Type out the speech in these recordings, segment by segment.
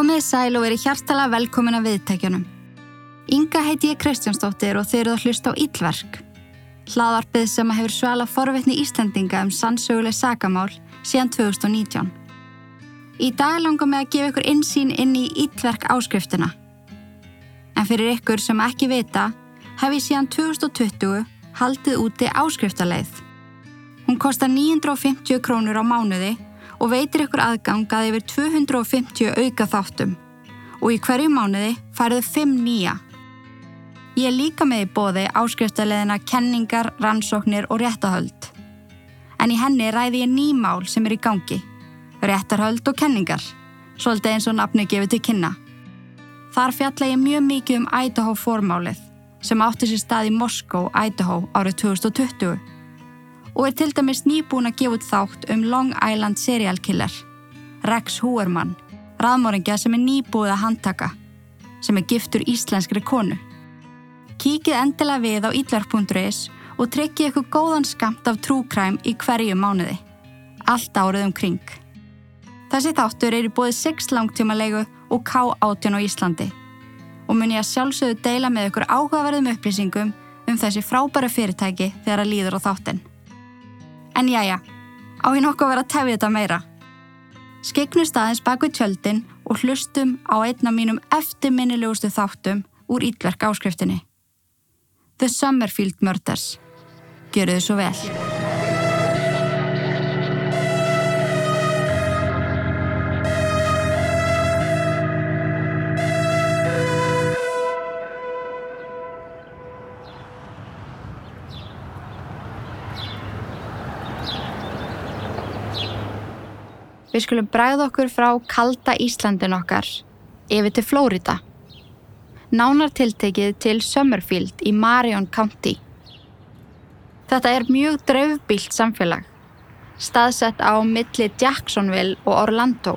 Komið sæl og verið hjartala velkomin að viðtækjunum. Inga heiti ég Kristjánsdóttir og þeir eru að hlusta á Íllverk. Hlaðarpið sem hefur svala forvetni Íslandinga um sannsöguleg sagamál síðan 2019. Í dag langar mig að gefa ykkur insýn inn í Íllverk áskriftina. En fyrir ykkur sem ekki vita, hef ég síðan 2020 haldið úti áskriftarleið. Hún kostar 950 krónur á mánuði og veitir ykkur aðgang að yfir 250 auka þáttum og í hverju mánuði færðu 5 nýja. Ég líka með í bóði áskriftarleðina kenningar, rannsóknir og réttahöld. En í henni ræði ég nýmál sem er í gangi. Réttarhöld og kenningar, svolítið eins og nafni gefið til kynna. Þar fjalla ég mjög mikið um Idaho formálið sem átti sér stað í Moskó, Idaho árið 2020 og er til dæmis nýbúin að gefa út þátt um Long Island serial killer, Rex Hooverman, raðmóringja sem er nýbúið að handtaka, sem er giftur íslenskri konu. Kíkið endilega við á ítlark.is og tryggið ykkur góðan skamt af trúkræm í hverju mánuði. Allt árið um kring. Þessi þáttur er í bóðið 6 langtíma leigu og K18 á Íslandi og mun ég að sjálfsögðu deila með ykkur áhugaverðum upplýsingum um þessi frábæra fyrirtæki þegar að líður á þáttinn. En jájá, á ég nokkuð að vera að tefja þetta meira. Skegnu staðins bak við tjöldin og hlustum á einna mínum eftirminnilegustu þáttum úr ítverk áskriftinni. The Summerfield Murders. Gjöru þið svo vel. Við skulum bræða okkur frá kalda Íslandin okkar yfir til Flórida. Nánar tiltekið til Summerfield í Marion County. Þetta er mjög draufbílt samfélag, staðsett á milli Jacksonville og Orlando,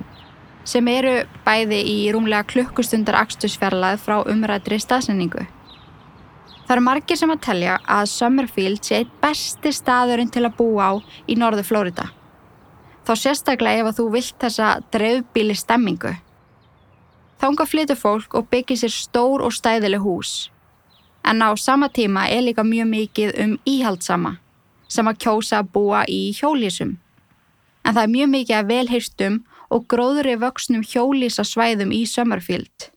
sem eru bæði í rúmlega klukkustundar axtusfjarlað frá umrættri staðsendingu. Það eru margir sem að telja að Summerfield sé eitt besti staðurinn til að búa á í norðu Flórida þá sérstaklega ef að þú vilt þessa dreifbíli stemmingu. Þánga flytur fólk og byggir sér stór og stæðileg hús. En á sama tíma er líka mjög mikið um íhaldsama sem að kjósa að búa í hjólísum. En það er mjög mikið að velheirstum og gróðri vöxnum hjólísasvæðum í Summerfield.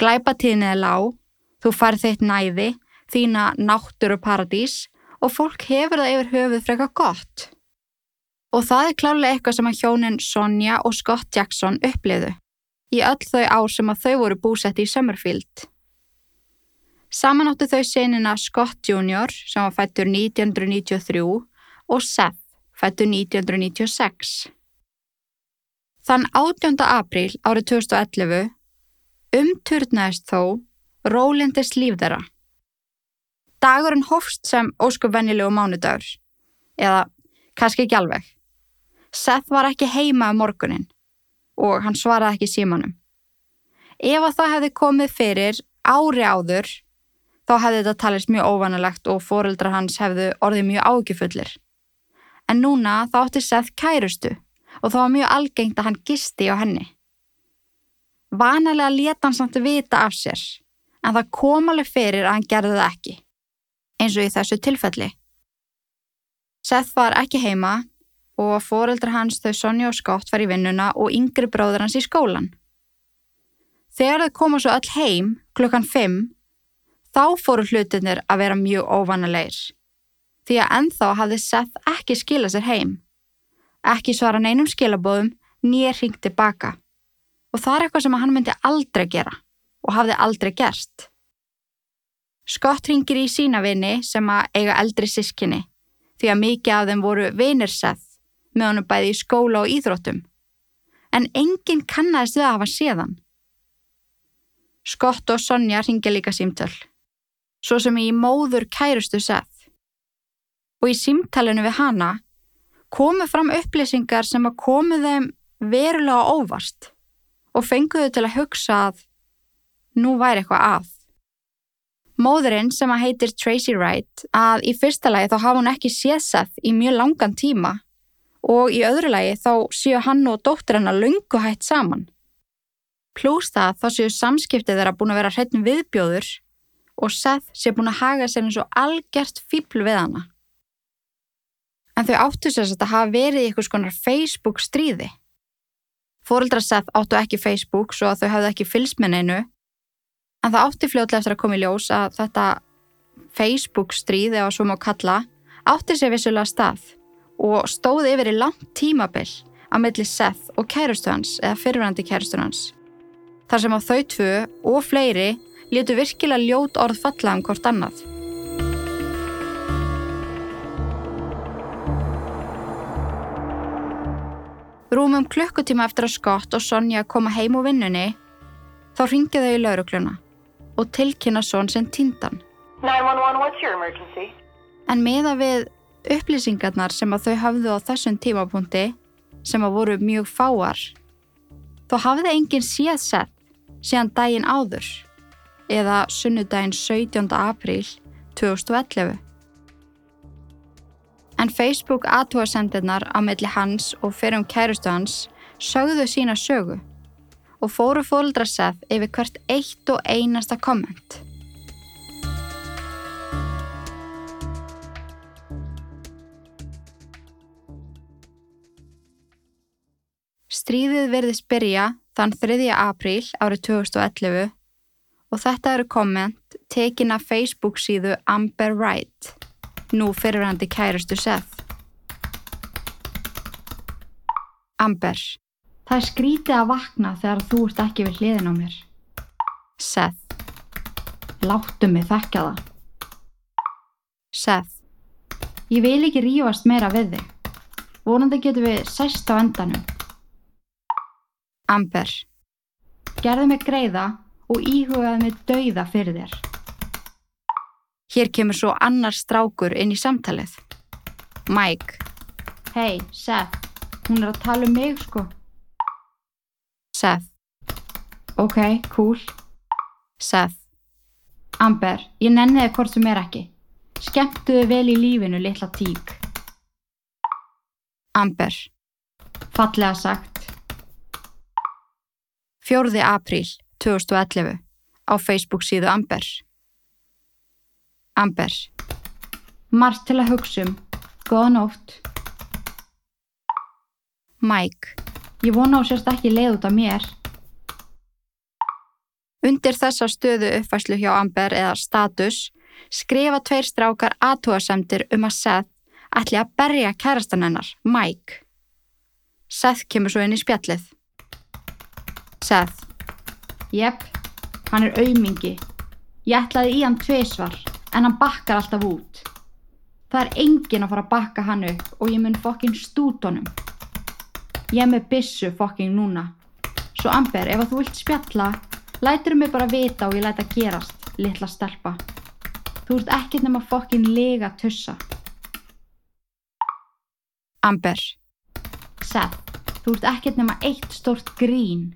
Glæpatíðin er lág, þú farð þeitt næði, þína náttúru paradís og fólk hefur það yfir höfuð freka gott. Og það er klálega eitthvað sem að hjónin Sonja og Scott Jackson uppliðu í öll þau ár sem að þau voru búsett í Summerfield. Samanáttu þau senina Scott Jr. sem var fættur 1993 og Seth fættur 1996. Þann 18. apríl árið 2011 umturnaðist þó rólindist líf þeirra. Dagurinn hófst sem óskupvennilegu mánudagur, eða kannski ekki alveg. Seth var ekki heima um morgunin og hann svaraði ekki símanum. Ef að það hefði komið fyrir ári áður þá hefði þetta talist mjög óvanalegt og fóreldra hans hefðu orðið mjög ágifullir. En núna þá átti Seth kærustu og þá var mjög algengt að hann gisti á henni. Vanalega leta hann samt að vita af sér en það kom alveg fyrir að hann gerði það ekki, eins og í þessu tilfelli. Seth var ekki heima og foreldra hans þau Sonja og Scott var í vinnuna og yngri bróður hans í skólan. Þegar þau koma svo öll heim klukkan 5 þá fóru hlutinir að vera mjög óvanalegir því að ennþá hafði Seth ekki skila sér heim, ekki svara neinum skilabóðum nýja hring tilbaka og það er eitthvað sem hann myndi aldrei gera og hafði aldrei gerst. Scott ringir í sína vini sem að eiga eldri sískinni því að mikið af þeim voru vinir Seth með honum bæði í skóla og íþróttum. En enginn kannast við að hafa séðan. Skott og Sonja ringja líka símtöl, svo sem í móður kærustu seth. Og í símtalenu við hana komu fram upplýsingar sem að komu þeim verulega óvart og fenguðu til að hugsa að nú væri eitthvað að. Móðurinn sem að heitir Tracy Wright að í fyrsta lagi þá hafa hún ekki séð Seth í mjög langan tíma og í öðru lagi þá séu hann og dóttir hann að lungu hætt saman Plús það þá séu samskiptið þeirra búin að vera hreitn viðbjóður og Seth sé búin að haga sér eins og algjört fíbl við hana. En þau áttu sér að hafa verið í eitthvað skonar Facebook stríði. Fóreldra Seth áttu ekki Facebook svo að þau hafði ekki neinu en það átti fljóðlega eftir að koma í ljós að þetta Facebook stríð eða svo má kalla átti sér vissulega stað og stóði yfir í langt tímabill að milli Seth og kærustu hans eða fyrirvændi kærustu hans. Þar sem á þau tvö og fleiri letu virkilega ljót orð falla um hvort annað. Rúmum klukkutíma eftir að Scott og Sonja koma heim úr vinnunni þá ringið þau í laurugluna og tilkynna Son sem tindan. 911, what's your emergency? En meða við upplýsingarnar sem að þau hafðu á þessum tímapunkti sem að voru mjög fáar þó hafði enginn séð sett síðan daginn áður eða sunnudaginn 17. apríl 2011. En Facebook aðtúasendirnar á milli hans og fyrir um kærustu hans sögðu sína sögu og fóru fóldra seth yfir hvert eitt og einasta komment. Stríðið verðist byrja þann 3. apríl árið 2011 og þetta eru komment tekin af Facebook síðu Amber Wright, nú fyrirhandi kærastu Seth. Amber, það er skrítið að vakna þegar þú ert ekki við hliðin á mér. Seth, láttu mig þekka það. Seth, ég vil ekki rífast meira við þig. Vonandi getum við sæst á endanum. Amber, gerðu mig greiða og íhugaði með dauða fyrir þér. Hér kemur svo annar strákur inn í samtalið. Mike. Hei, Seth. Hún er að tala um mig, sko. Seth. Ok, cool. Seth. Amber, ég nenniði hvort sem er ekki. Skemmtuði vel í lífinu, litla tík. Amber. Fallega sagt. Fjórði apríl. 2011 á Facebook síðu Amber. Amber. Margt til að hugsa um. Góða nótt. Mike. Ég vona á sérst ekki leið út af mér. Undir þessa stöðu uppfæslu hjá Amber eða status skrifa tveir strákar aðtúasemtir um að Seth ætli að berja kærastan hennar, Mike. Seth kemur svo inn í spjallið. Seth. Jepp, hann er aumingi. Ég ætlaði í hann tviðsvar, en hann bakkar alltaf út. Það er engin að fara að bakka hann upp og ég mun fokkin stút honum. Ég er með bissu fokkin núna. Svo Amber, ef þú vilt spjalla, lætur mig bara vita og ég læta gerast, litla stelpa. Þú ert ekkert nema fokkin lega tussa. Amber. Seth, þú ert ekkert nema eitt stort grín.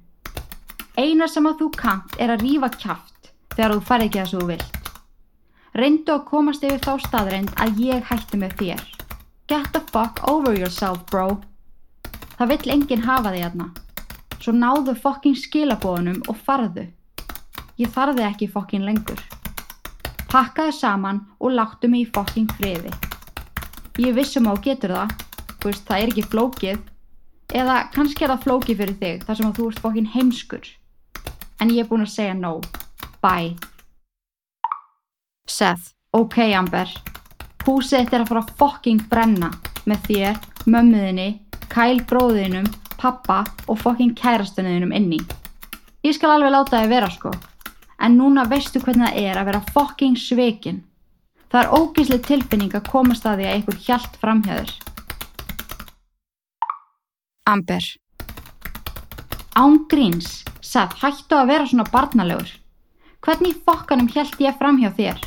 Einar sem að þú kant er að rífa kæft þegar þú fær ekki sem þú vilt. Reyndu að komast yfir þá staðreind að ég hætti með þér. Get the fuck over yourself, bro. Það vill enginn hafa þig aðna. Svo náðu fokking skilabóðunum og farðu. Ég þarði ekki fokking lengur. Pakkaðu saman og láttu mig í fokking friði. Ég vissum á getur það, þú veist það er ekki flókið. Eða kannski er það flókið fyrir þig þar sem að þú ert fokkin heimskur en ég er búin að segja no. Bye. Seth, ok Amber. Húsið þetta er að fara að fokking brenna með þér, mömmuðinni, kæl bróðinum, pappa og fokking kærastunniðinum inni. Ég skal alveg láta þið vera sko. En núna veistu hvernig það er að vera fokking svekin. Það er ógíslega tilfinning að komast að því að einhver hjælt framhjöður. Amber. Án gríns. Seth, hættu að vera svona barnalegur. Hvernig fokkanum held ég fram hjá þér?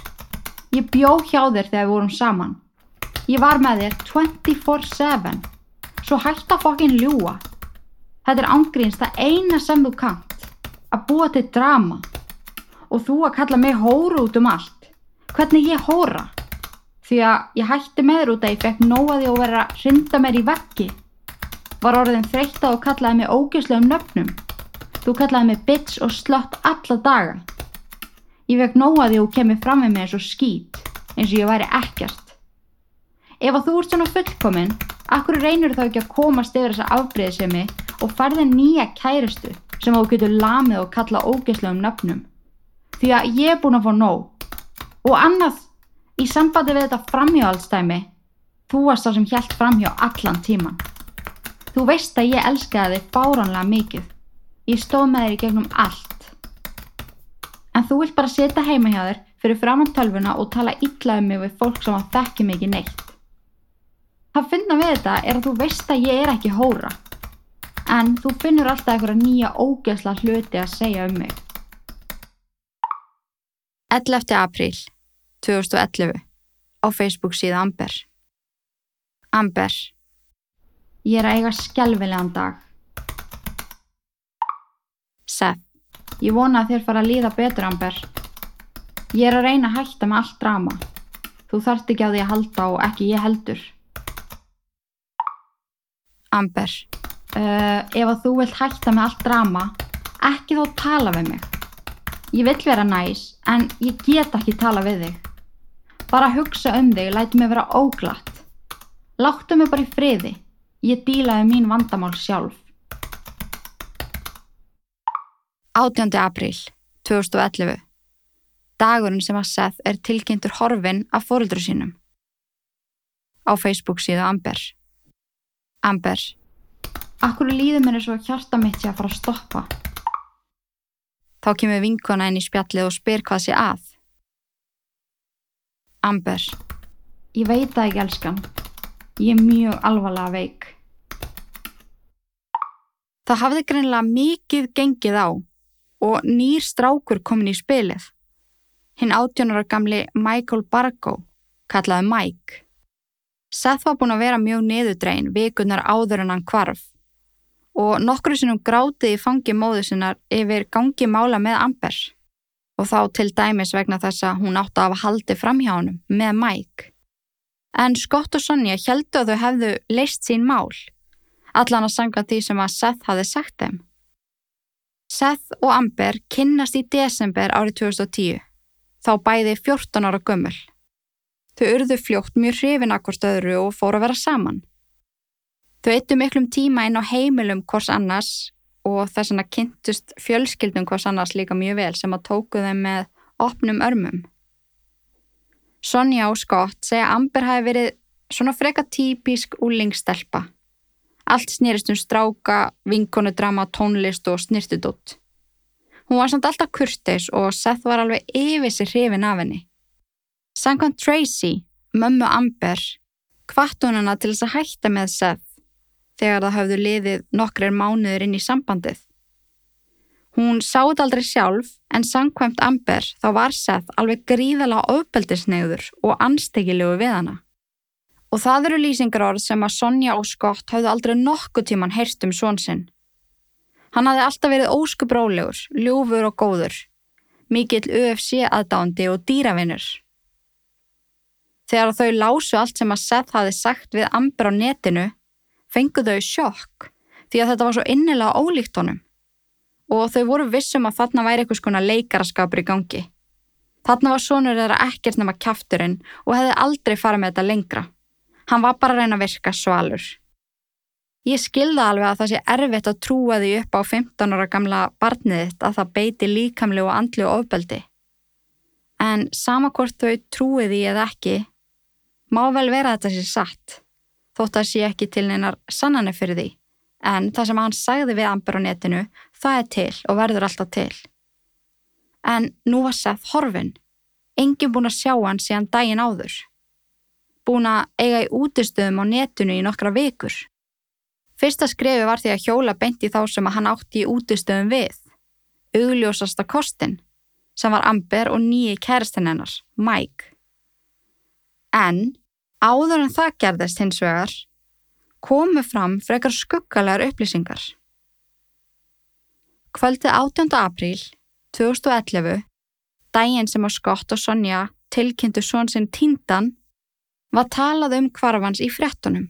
Ég bjó hjá þér þegar við vorum saman. Ég var með þér 24-7. Svo hættu að fokkin ljúa. Þetta er ángríns það eina sem þú kant. Að búa til drama. Og þú að kalla mig hóru út um allt. Hvernig ég hóra? Því að ég hætti með þér út að ég fekk nóaði og vera að rinda mér í veggi. Var orðin þreytta og kallaði mig ógjörslegum nöfnum Þú kallaði mig bitch og slott alla daga. Ég vekk nóga því að þú kemur fram með mig eins og skít, eins og ég væri ekkert. Ef að þú ert svona fullkominn, akkur reynir þá ekki að komast yfir þessa afbreyðisemi og farði nýja kæristu sem þú getur lamið og kalla ógeðslegum nöfnum. Því að ég er búin að fá nóg. Og annað, í sambandi við þetta framhjáhaldstæmi, þú varst það sem hjælt framhjá allan tíman. Þú veist að ég elskaði þig báránlega mikið. Ég stóð með þér í gegnum allt. En þú vilt bara setja heima hjá þér fyrir framann tölvuna og tala illa um mig við fólk sem að þekki mig ekki neitt. Það finna við þetta er að þú veist að ég er ekki hóra. En þú finnur alltaf einhverja nýja ógeðsla hluti að segja um mig. 11. apríl 2011 á Facebook síða Amber Amber Ég er að eiga skelvilegan dag. Seth, ég vona að þér fara að líða betur, Amber. Ég er að reyna að hætta með allt drama. Þú þarft ekki á því að halda og ekki ég heldur. Amber, uh, ef að þú vilt hætta með allt drama, ekki þó tala við mig. Ég vill vera næs, en ég get ekki tala við þig. Bara hugsa um þig, læti mig vera óglatt. Láttu mig bara í friði. Ég dílaði mín vandamál sjálf. 18. apríl 2011 Dagurinn sem að Seth er tilkynntur horfin af fóröldru sínum. Á Facebook síðu Amber. Amber. Akkur líður mér svo hjarta mitt sé að fara að stoppa. Þá kemur vinkona inn í spjallið og spyr hvað sé að. Amber. Ég veit það ekki elskan. Ég er mjög alvarlega veik. Það hafði greinlega mikið gengið á og nýr strákur komin í spilið. Hinn átjónara gamli Michael Bargo, kallaði Mike. Seth var búin að vera mjög niðurdrein vikunar áður en hann kvarf og nokkru sinnum grátið í fangi móðu sinnar yfir gangi mála með Amber og þá til dæmis vegna þess að hún átti að hafa haldið fram hjá honum með Mike. En Scott og Sonja heldu að þau hefðu leist sín mál, allan að sanga því sem að Seth hafi sagt þeim. Seth og Amber kynnast í desember árið 2010, þá bæði 14 ára gömmul. Þau urðu fljótt mjög hrifin akkord öðru og fóru að vera saman. Þau eittu miklum tíma inn á heimilum hvors annars og þess að kynntust fjölskyldum hvors annars líka mjög vel sem að tóku þeim með opnum örmum. Sonja og Scott segja að Amber hafi verið svona freka típisk úlingstelpa. Allt snýrist um stráka, vinkonudrama, tónlist og snirtidótt. Hún var samt alltaf kurteis og Seth var alveg yfir sér hrifin af henni. Sankant Tracy, mömmu Amber, hvart hún hana til þess að hætta með Seth þegar það hafðu liðið nokkrir mánuður inn í sambandið. Hún sáð aldrei sjálf en sangkvæmt Amber þá var Seth alveg gríðala ofbeldisneiður og anstekilegu við hana. Og það eru lýsingarorð sem að Sonja og Scott hafðu aldrei nokkuð tíman heyrst um svon sinn. Hann hafði alltaf verið óskubrólegur, ljúfur og góður, mikill UFC aðdándi og dýravinnur. Þegar þau lásu allt sem að Seth hafði sagt við Amber á netinu, fengu þau sjokk því að þetta var svo innilega ólíkt honum og þau voru vissum að þarna væri eitthvað skona leikaraskapur í gangi. Þarna var sonur þeirra ekkert nema kæfturinn og hefði aldrei farið með þetta lengra. Hann var bara að reyna að virka svalur. Ég skilða alveg að það sé erfitt að trúa því upp á 15 ára gamla barnið þitt að það beiti líkamlu og andlu ofbeldi. En sama hvort þau trúi því eða ekki, má vel vera þetta sé satt, þótt að sé ekki til neinar sannanir fyrir því. En það sem hann sagði við Amber á netinu, það er til og verður alltaf til. En nú var Seth horfin. Engin búin að sjá hann síðan daginn áður. Búin að eiga í útistöðum á netinu í nokkra vikur. Fyrsta skrefi var því að hjóla beint í þá sem að hann átti í útistöðum við. Augljósasta kostin, sem var Amber og nýji kæristinn hennar, Mike. En áður en það gerðist hins vegar, komu fram frekar skuggalegar upplýsingar. Kvöldið 18. apríl 2011, daginn sem að Scott og Sonja tilkynntu svon sinn tíndan, var talað um hvarfans í frettunum.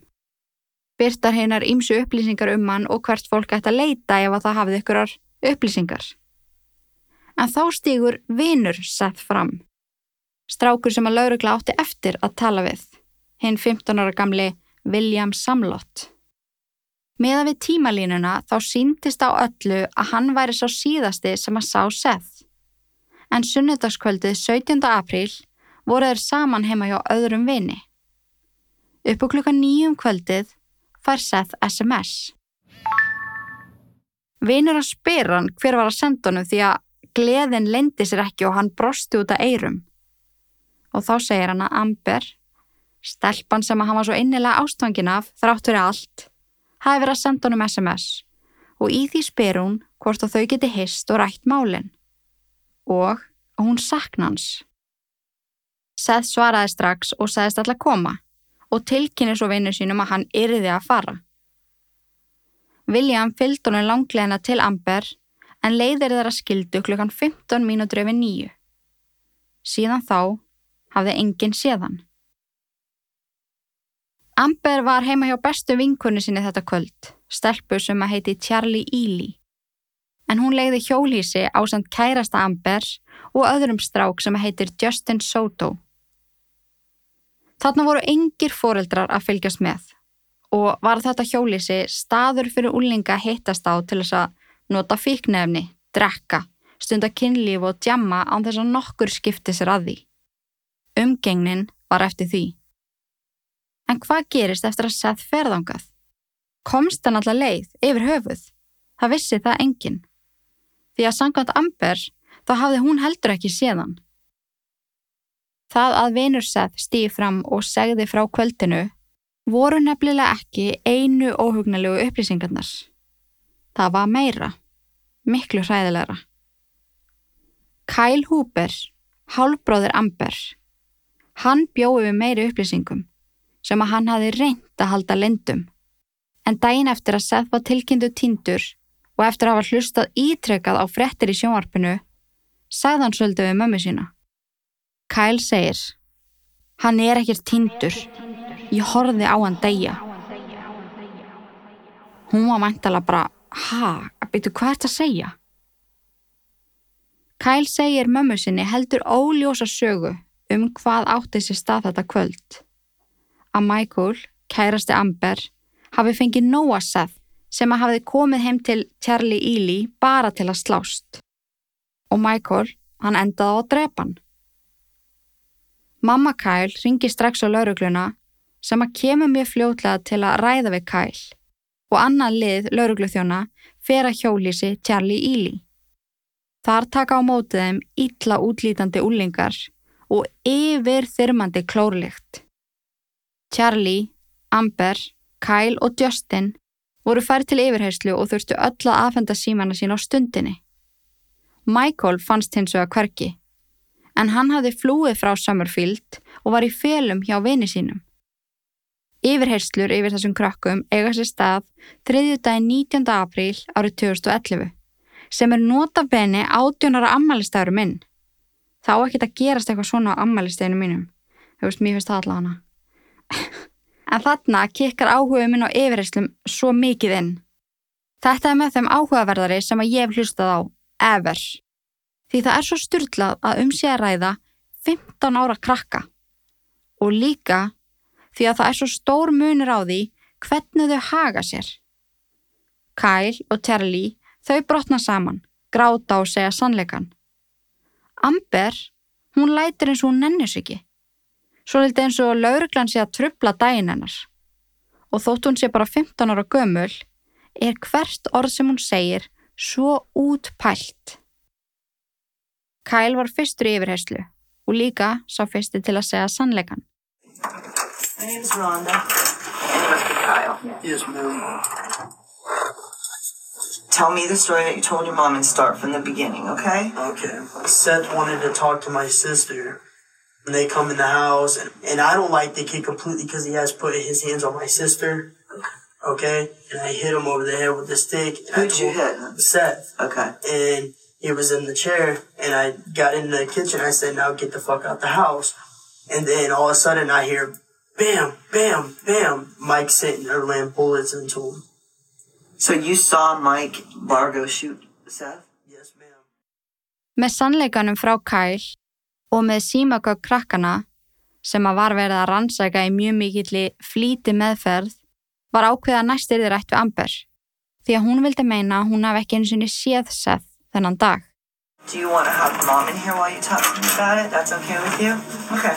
Byrtar heinar ímsu upplýsingar um hann og hvert fólk ætti að leita ef að það hafði ykkurar upplýsingar. En þá stígur vinur Seth fram. Strákur sem að laurugla átti eftir að tala við, hinn 15 ára gamli William Samlott. Meða við tímalínuna þá síndist á öllu að hann væri sá síðasti sem að sá Seth. En sunnudagskvöldið 17. apríl voru þeir saman heima hjá öðrum vini. Upp á klukka nýjum kvöldið fær Seth SMS. Vinur að spyr hann hver var að senda honum því að gleðin lendi sér ekki og hann brosti út af eirum. Og þá segir hann að Amber, stelpan sem að hann var svo innilega ástfangin af þrátt fyrir allt, hafi verið að senda honum SMS og í því spyr hún hvort að þau geti hist og rætt málinn. Og hún sakna hans. Seth svaraði strax og sagðist alltaf koma og tilkynni svo vinnu sínum að hann yrði að fara. William fylgd honum langlegina til Amber en leiðir þeirra skildu klukkan 15 mínútur yfir nýju. Síðan þá hafði enginn séðan. Amber var heima hjá bestu vinkunni sinni þetta kvöld, stelpu sem að heiti Charlie Ely. En hún leiði hjólísi á samt kærasta Amber og öðrum strák sem heitir Justin Soto. Þarna voru engir foreldrar að fylgjast með og var þetta hjólísi staður fyrir úlinga hittast á til þess að nota fíknefni, drekka, stunda kynlíf og djamma án þess að nokkur skipti sér að því. Umgengnin var eftir því. En hvað gerist eftir að Seth ferðangað? Komst hann alla leið yfir höfuð? Það vissi það enginn. Því að sangkvæmt Amber þá hafði hún heldur ekki séðan. Það að vinur Seth stýði fram og segði frá kvöldinu voru nefnilega ekki einu óhugnalegu upplýsingarnar. Það var meira, miklu hræðilegra. Kyle Hooper, hálfbróðir Amber, hann bjóði við meiri upplýsingum sem að hann hafi reynd að halda lindum. En daginn eftir að Seth var tilkynntu tindur og eftir að hafa hlustað ítrekkað á frettir í sjónvarpinu, sagði hann svolítið við mömmu sína. Kyle segir, hann er ekkert tindur. Ég horfið á hann degja. Hún var mæntala bara, ha, beitu hvað ert að segja? Kyle segir mömmu sinni heldur óljósa sögu um hvað átti sér stað þetta kvöld. Að Michael, kærasti Amber, hafi fengið Noah Seth sem að hafi komið heim til Charlie Ely bara til að slást. Og Michael, hann endaði á að drepa hann. Mamma Kyle ringi strax á laurugluna sem að kemur mjög fljótlega til að ræða við Kyle og annað lið laurugluþjóna fer að hjólísi Charlie Ely. Þar taka á mótið þeim ítla útlítandi úlingar og yfir þyrmandi klórlikt. Charlie, Amber, Kyle og Justin voru færð til yfirheyslu og þurftu öll að aðfenda símana sín á stundinni. Michael fannst hins vega hverki, en hann hafði flúið frá Summerfield og var í felum hjá vini sínum. Yfirherslur yfir þessum krökkum eiga sér stað þriðju daginn 19. apríl árið 2011 sem er nota beni átjónara ammælistæður minn. Þá ekkert að gerast eitthvað svona á ammælistæðinu mínum. Þú veist, mér finnst það allavega hana. En þarna kikkar áhuga minn á yfirherslum svo mikið inn. Þetta er með þeim áhugaverðari sem að ég hef hlustað á, ever. Því það er svo styrlað að um sig að ræða 15 ára krakka. Og líka því að það er svo stór munur á því hvernig þau haga sér. Kyle og Charlie þau brotna saman, gráta og segja sannleikan. Amber, hún lætir eins og hún nennir sig ekki. Svo lítið eins og lauruglan sé að trubla daginn hennar. Og þótt hún sé bara 15 ára gömul, er hvert orð sem hún segir svo útpælt. Kyle var fyrstur í yfirherslu og líka sá fyrsti til að segja sannleikan. My Rhonda. And you must be Kyle. Yes, ma'am. Tell me the story that you told your mom and start from the beginning, okay? Okay. Seth wanted to talk to my sister when they come in the house, and, and I don't like the kid completely because he has put his hands on my sister. Okay, and I hit him over the head with the stick. and I Who'd you hit? Seth. Okay. And he was in the chair, and I got in the kitchen. I said, "Now get the fuck out the house." And then all of a sudden, I hear, "Bam, bam, bam!" Mike sitting there laying bullets into him. So you saw Mike Bargo shoot Seth? Yes, ma'am. Með sannleikanum frá Kyle og með símagögg krakkana sem að var verið að rannsæka í mjög mikilli flýti meðferð var ákveða næstir þið rætt við Amber því að hún vildi meina að hún hafi ekki eins og séð Seth þennan dag. Do you want to have mom in here while you talk to me about it? That's okay with you? Okay.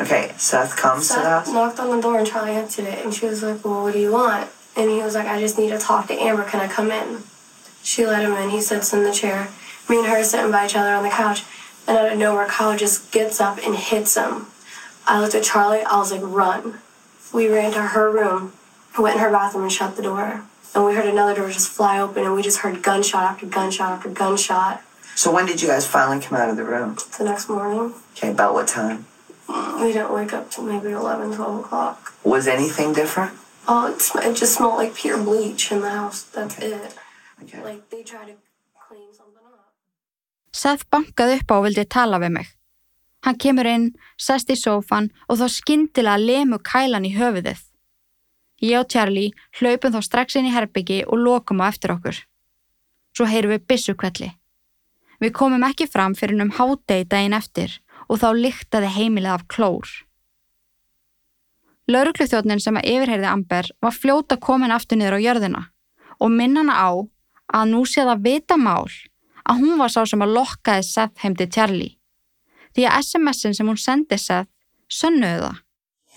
Okay, Seth comes to the Seth house. knocked on the door and Charlie answered it, and she was like, "Well, what do you want?" And he was like, "I just need to talk to Amber. Can I come in?" She let him in. He sits in the chair. Me and her are sitting by each other on the couch, and out of nowhere, Kyle just gets up and hits him. I looked at Charlie. I was like, "Run!" We ran to her room, went in her bathroom, and shut the door. And we heard another door just fly open, and we just heard gunshot after gunshot after gunshot. So when did you guys finally come out of the room? The next morning, Okay, about what time? we didn't wake up till maybe 11, 12 o'clock. Was anything different? Oh, it, sm- it just smelled like pure bleach in the house. That's it. Okay. Like they tried to clean something up. Seth bankaði upp á og vildi tala við mig. Hann kemur inn, sest í sófan og þá skyndilega lemu kælan í höfuðið. Ég og Charlie hlaupum þá strax inn í herbyggi og lokum á eftir okkur. Svo heyrum við byssukvelli. Við komum ekki fram fyrir um hádegi daginn eftir og þá lyktaði heimilið af klór. Laurugluþjóðnin sem að yfirheyrði Amber var fljóta komin aftur niður á jörðina og minna hana á að nú sé það vita mál að hún var sá sem að lokkaði Seth heim til Charlie. Því að SMS-in sem hún sendi Seth það.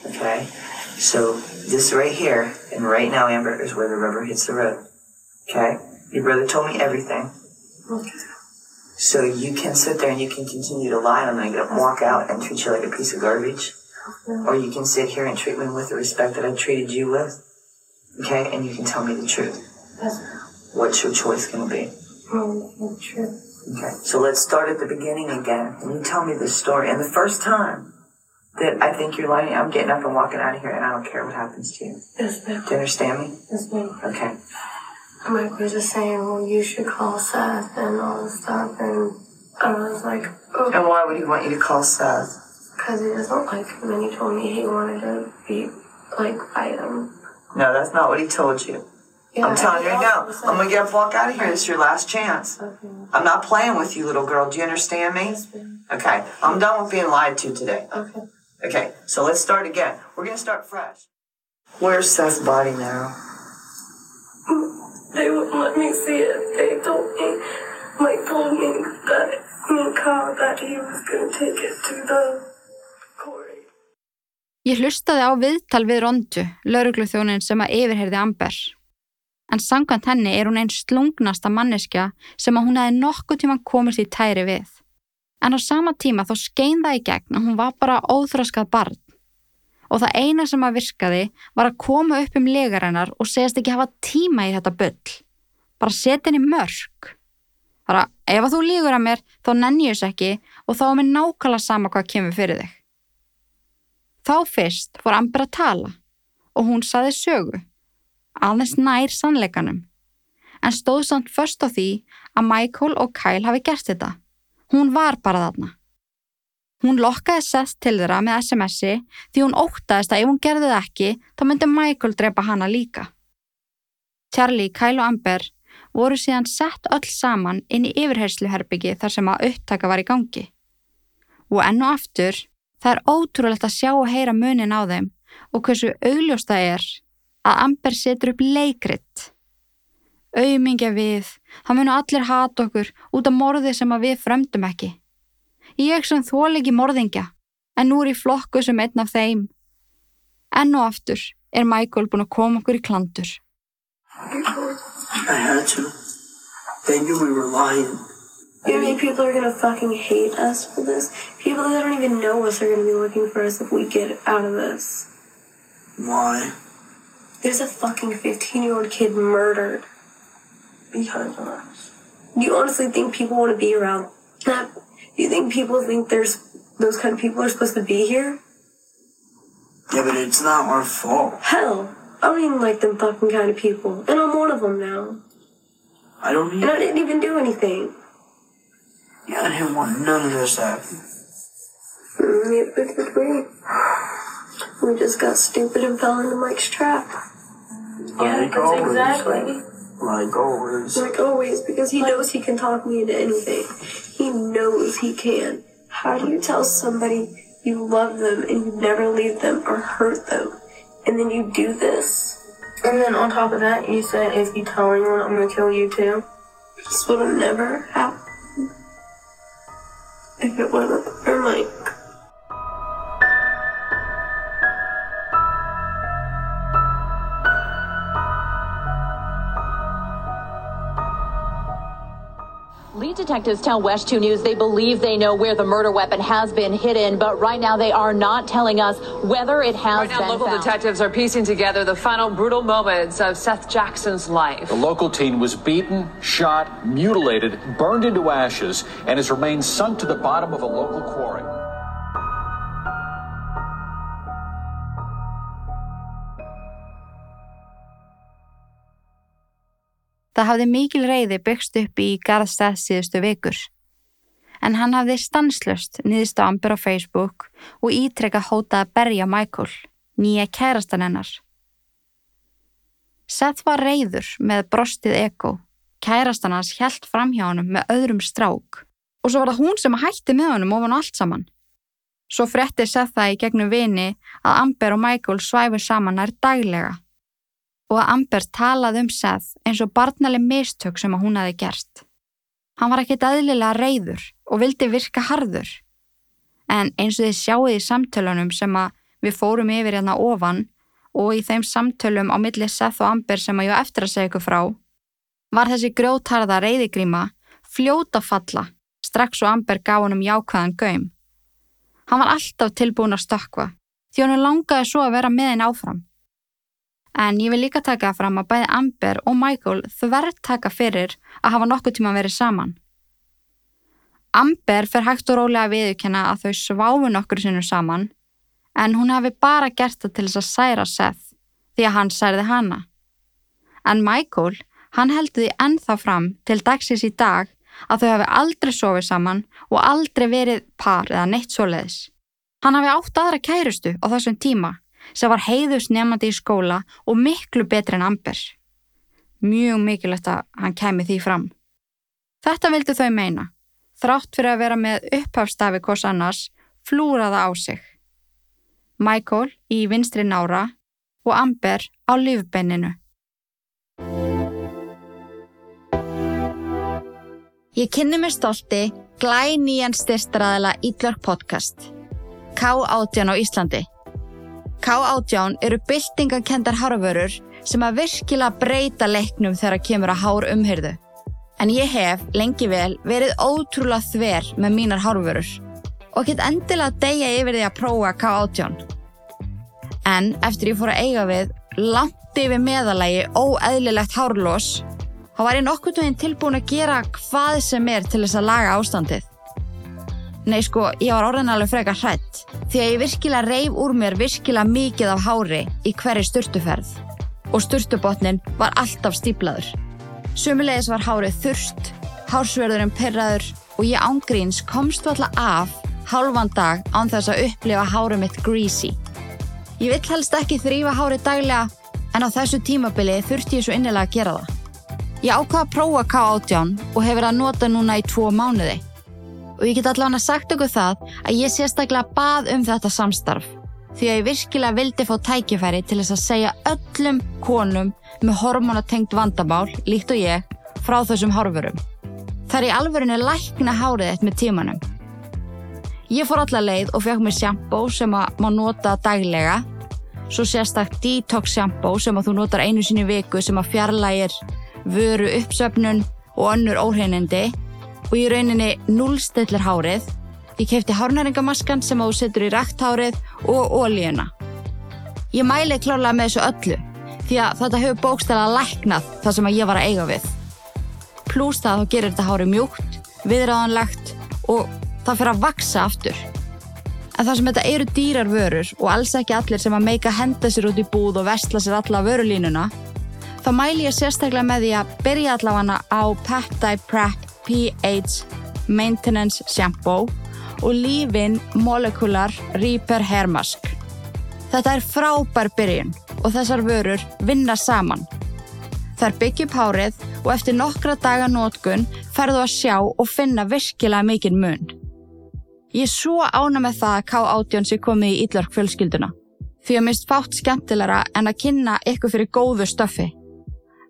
Okay. So this right here and right now, Amber, is where the rubber hits the road. Okay. Your brother told me everything. Okay. So you can sit there and you can continue to lie and I'm gonna walk out and treat you like a piece of garbage. Or you can sit here and treat me with the respect that I treated you with. Okay, and you can tell me the truth. What's your choice gonna be? Oh, true. Okay, so let's start at the beginning again. And you tell me this story. And the first time that I think you're lying, I'm getting up and walking out of here and I don't care what happens to you. Yes, ma'am. Do you understand me? Yes, ma'am. Okay. Mike was just saying, well, you should call Seth and all this stuff. And I was like, oh, And why would he want you to call Seth? because he doesn't like him. And he told me he wanted to be, like, fight him. No, that's not what he told you. Yeah, I'm telling you he right now. I'm gonna get up and walk out of here. This is your last chance. Okay. I'm not playing with you, little girl. Do you understand me? Okay. I'm done with being lied to today. Okay. Okay, so let's start again. We're gonna start fresh. Where's Seth's body now? They wouldn't let me see it. They told me, Mike told me that me and Kyle that he was going to take it to the quarry. Ég hlustaði á viðtal við Rondu, laurugluþjónin sem að yfirheyrði Amber. En sangkvæmt henni er hún einn slungnasta manneskja sem að hún hefði nokkuð tíma komist í tæri við. En á sama tíma þá skein það í gegn að hún var bara óþroskað barn. Og það eina sem að virkaði var að koma upp um legarinnar og segast ekki hafa tíma í þetta bull. Bara setja henni mörg. Bara ef að þú lígur að mér þá nenni ég þess ekki og þá er mér nákvæmlega sama hvað kemur fyrir þig. Þá fyrst fór Amber að tala og hún saði sögu, aðeins nær sannleikanum. En stóð samt först á því að Michael og Kyle hafi gert þetta. Hún var bara þarna. Hún lokkaði Seth til þeirra með SMS-i því hún óttaðist að ef hún gerði það ekki þá myndi Michael drepa hana líka. Charlie, Kyle og Amber voru síðan sett öll saman inn í yfirhersluherbyggi þar sem að upptaka var í gangi. Og enn og aftur Það er ótrúlegt að sjá og heyra munin á þeim og hversu augljóst það er að Amber setur upp leikrit. Auðmingja við, það munu allir hata okkur út af morði sem að við frömdum ekki. Ég sem þól ekki morðingja, en nú er ég flokku sem einn af þeim. Enn og aftur er Michael búin að koma okkur í klandur. I had to. They knew we were lying. You mean people are gonna fucking hate us for this? People that don't even know us are gonna be looking for us if we get out of this. Why? There's a fucking 15 year old kid murdered because of us. Do you honestly think people want to be around that? Do you think people think there's those kind of people are supposed to be here? Yeah, but it's not our fault. Hell, I don't even like them fucking kind of people, and I'm one of them now. I don't And I didn't even do anything. Yeah, I didn't want none of this to happen. Mm, we. We just got stupid and fell into Mike's trap. Yeah, think all of exactly. Like always. Like always, because he knows he can talk me into anything. He knows he can. How do you tell somebody you love them and you never leave them or hurt them, and then you do this? And then on top of that, you said if you tell anyone, I'm gonna kill you too. This would have never happened if it wasn't for Mike. Detectives tell West 2 News they believe they know where the murder weapon has been hidden, but right now they are not telling us whether it has Right now, been local found. detectives are piecing together the final brutal moments of Seth Jackson's life. The local teen was beaten, shot, mutilated, burned into ashes, and his remains sunk to the bottom of a local quarry. Það hafði mikil reyði byggst upp í garðstað síðustu vikur. En hann hafði stanslöst niðurst á Amber á Facebook og ítrekka hótað að berja Michael, nýja kærastan hennar. Seth var reyður með brostið eko. Kærastan hans hjælt fram hjá honum með öðrum strák og svo var það hún sem hætti með honum ofan allt saman. Svo frétti Seth það í gegnum vini að Amber og Michael svæfur saman nær daglega og að Amber talaði um Seth eins og barnaleg mistök sem að hún hafi gert. Hann var ekkit aðlilega reyður og vildi virka harður. En eins og þið sjáuð í samtölunum sem að við fórum yfir hérna ofan og í þeim samtölum á milli Seth og Amber sem að ég eftir að segja ykkur frá, var þessi grjótarða reyðigríma fljóta falla strax og Amber gaf honum jákvæðan gaum. Hann var alltaf tilbúin að stökkva því hann langaði svo að vera með henn áfram. En ég vil líka taka fram að bæði Amber og Michael þverð taka fyrir að hafa nokkuð tíma verið saman. Amber fer hægt og rólega að viðurkenna að þau sváfu nokkur sinnum saman en hún hafi bara gert það til þess að særa Seth því að hann særði hana. En Michael, hann heldur því ennþá fram til dagsins í dag að þau hafi aldrei sofið saman og aldrei verið par eða neitt svoleiðis. Hann hafi átt aðra kærustu á þessum tíma sem var heiðus nefnandi í skóla og miklu betri en Amber. Mjög mikilvægt að hann kemi því fram. Þetta vildu þau meina. Þrátt fyrir að vera með upphafstafi hvors annars, flúraða á sig. Michael í vinstri nára og Amber á lífbenninu. Ég kynni mér stolti glænýjan styrstraðala Ídlark podcast. K18 á Íslandi. K18 eru byltingakendar hárvörur sem að virkilega breyta leiknum þegar kemur að hár umhyrðu. En ég hef lengi vel verið ótrúlega þver með mínar hárvörur og get endilega degja yfir því að prófa K18. En eftir ég fór að eiga við langt yfir meðalagi óeðlilegt hárlós þá var ég nokkuð tóðin tilbúin að gera hvað sem er til þess að laga ástandið. Nei sko, ég var orðin alveg frekar hrætt því að ég virkilega reif úr mér virkilega mikið af hári í hverju sturtuferð og sturtubotnin var alltaf stíplaður. Sumulegis var hárið þurst, hársverðurinn perraður og ég ángríns komst alltaf af hálfan dag án þess að upplifa hárið mitt greasy. Ég vill helst ekki þrýfa hárið daglega en á þessu tímabili þurfti ég svo innilega að gera það. Ég ákvaða að prófa K18 og hefur að nota núna í tvo mánuði. Og ég get allavega sagt okkur það að ég sérstaklega bað um þetta samstarf því að ég virkilega vildi fá tækifæri til þess að segja öllum konum með hormonatengt vandamál, líkt og ég, frá þessum hárfurum. Það er í alvörinu lækna hárið eitt með tímanum. Ég fór alla leið og fekk mér sjampó sem að má nota daglega, svo sérstaklega detox sjampó sem að þú notar einu sinni í viku sem að fjarlægir vöru uppsöfnun og önnur óhreinindi og í rauninni núlstillir hárið. Ég kefti hárnæringamaskan sem að þú setur í rækthárið og ólíuna. Ég mæli klárlega með þessu öllu því að þetta hefur bókstæla læknað það sem ég var að eiga við. Plús það þá gerir þetta hári mjúkt, viðráðanlegt og það fyrir að vaksa aftur. En það sem þetta eru dýrar vörur og alls ekki allir sem að meika henda sér út í búð og vestla sér alla vörulínuna þá mæli ég sérstaklega með því að byrja allavega á Peptide Prep pH Maintenance Shampoo og Leave-In Molecular Repair Hair Mask. Þetta er frábær byrjun og þessar vörur vinna saman. Þær byggja upp hárið og eftir nokkra daga nótkun ferðu að sjá og finna virkilega mikinn mun. Ég er svo ána með það að K18 sé komið í Ídlark fjölskylduna. Því að mist fátt skemmtilegra en að kynna ykkur fyrir góðu stöfi.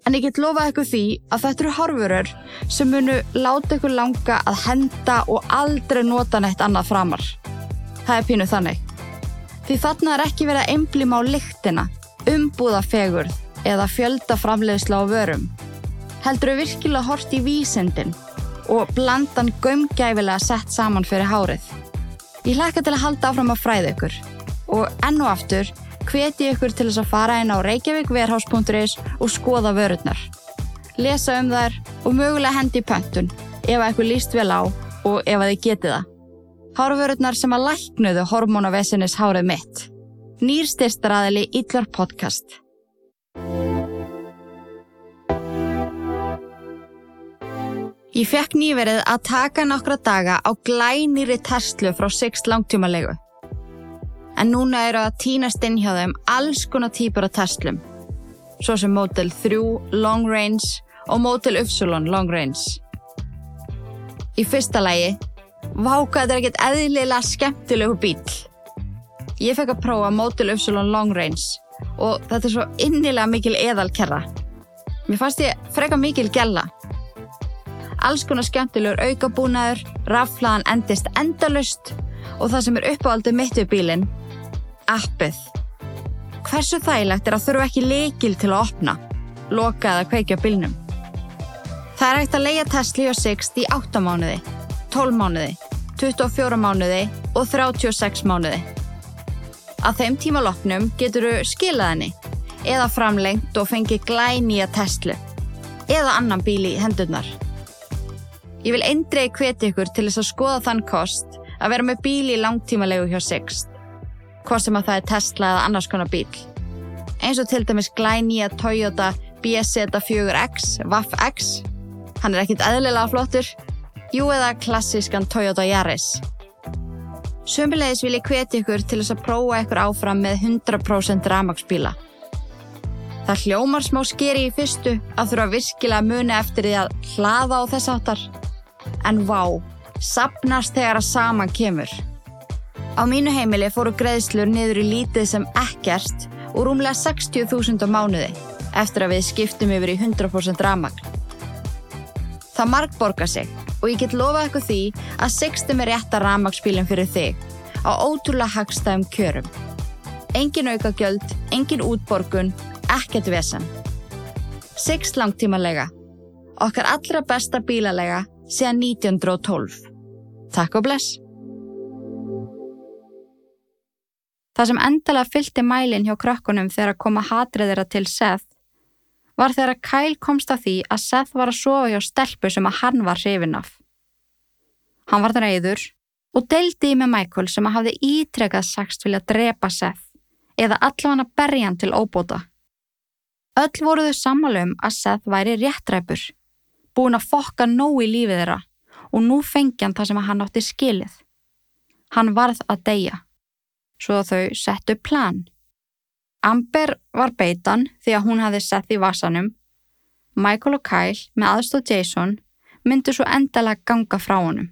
En ég get lofað ykkur því að þetta eru horfurur sem munu láta ykkur langa að henda og aldrei nota neitt annað framar. Það er pínu þannig. Því þarna er ekki verið að einblíma á lyktina, umbúða fegurð eða fjölda framleiðsla á vörum. Heldur við virkilega hort í vísendin og blandan gömgæfilega sett saman fyrir hárið. Ég hlakka til að halda áfram að fræða ykkur og enn og aftur hveti ykkur til þess að fara inn á reykjavíkverhás.is og skoða vörurnar. Lesa um þær og mögulega hendi í pöntun ef að ykkur líst vel á og ef að þið getið það. Hárvörurnar sem að læknuðu hormónavesinnis hárið mitt. Nýr styrstaraðili Ítlar podcast. Ég fekk nýverið að taka nokkra daga á glænýri Tesla frá Sixt langtímalegu. En núna eru að tínast inn hjá þeim alls konar típur af Teslum. Svo sem Model 3 Long Range og Model Upsilon Long Range. Í fyrsta lægi, váka þetta er ekkert eðlilega skemmtilegu bíl. Ég fekk að prófa Model Upsilon Long Range og þetta er svo innilega mikil eðalkerra. Mér fannst ég freka mikil gælla alls konar skemmtilegur aukabúnaður, raflaðan endist endalust og það sem er uppáaldið mitt við bílinn, appið. Hversu þægilegt er að þurfa ekki leikil til að opna, loka eða kveikja bílnum? Það er hægt að leia Tesla og Sixt í 8 mánuði, 12 mánuði, 24 mánuði og 36 mánuði. Að þeim tíma loknum getur þú skilað henni eða framlengt og fengið glænýja Tesla eða annan bíl í hendurnar. Ég vil eindrei hveti ykkur til þess að skoða þann kost að vera með bíl í langtímalegu hjá Sixt. Hvort sem að það er Tesla eða annars konar bíl. Eins og til dæmis glænýja Toyota BZ4X, WAF-X. Hann er ekkit eðlilega flottur. Jú eða klassískan Toyota Yaris. Sömbilegis vil ég hveti ykkur til þess að prófa ykkur áfram með 100% ramagsbíla. Það hljómar smá skeri í fyrstu að þurfa virkilega muni eftir því að hlaða á þess áttar. En vá, sapnast þegar að saman kemur. Á mínu heimili fóru greiðslur niður í lítið sem ekkert og rúmlega 60.000 á mánuði eftir að við skiptum yfir í 100% ramagn. Það marg borgar sig og ég get lofað eitthvað því að sextum er rétta ramagspílinn fyrir þig á ótrúlega hagstæðum kjörum. Engin aukagjöld, engin útborgun, ekkert vesen. Six langtímalega. Okkar allra besta bílalega síðan 1912. Takk og bless. Það sem endalega fylgti mælinn hjá krökkunum þegar að koma hatrið þeirra til Seth var þegar að Kyle komst að því að Seth var að sofa hjá stelpu sem að hann var hrifin af. Hann var það reyður og deildi í með Michael sem að hafði ítrekað sagst vilja drepa Seth eða allavega að berja hann til óbóta. Öll voruðu samalum að Seth væri réttræpur, búin að fokka nóg í lífið þeirra og nú fengi hann það sem hann átti skilið. Hann varð að deyja, svo þau settu plan. Amber var beitan því að hún hafði sett í vasanum. Michael og Kyle með aðstóð Jason myndu svo endalega ganga frá honum.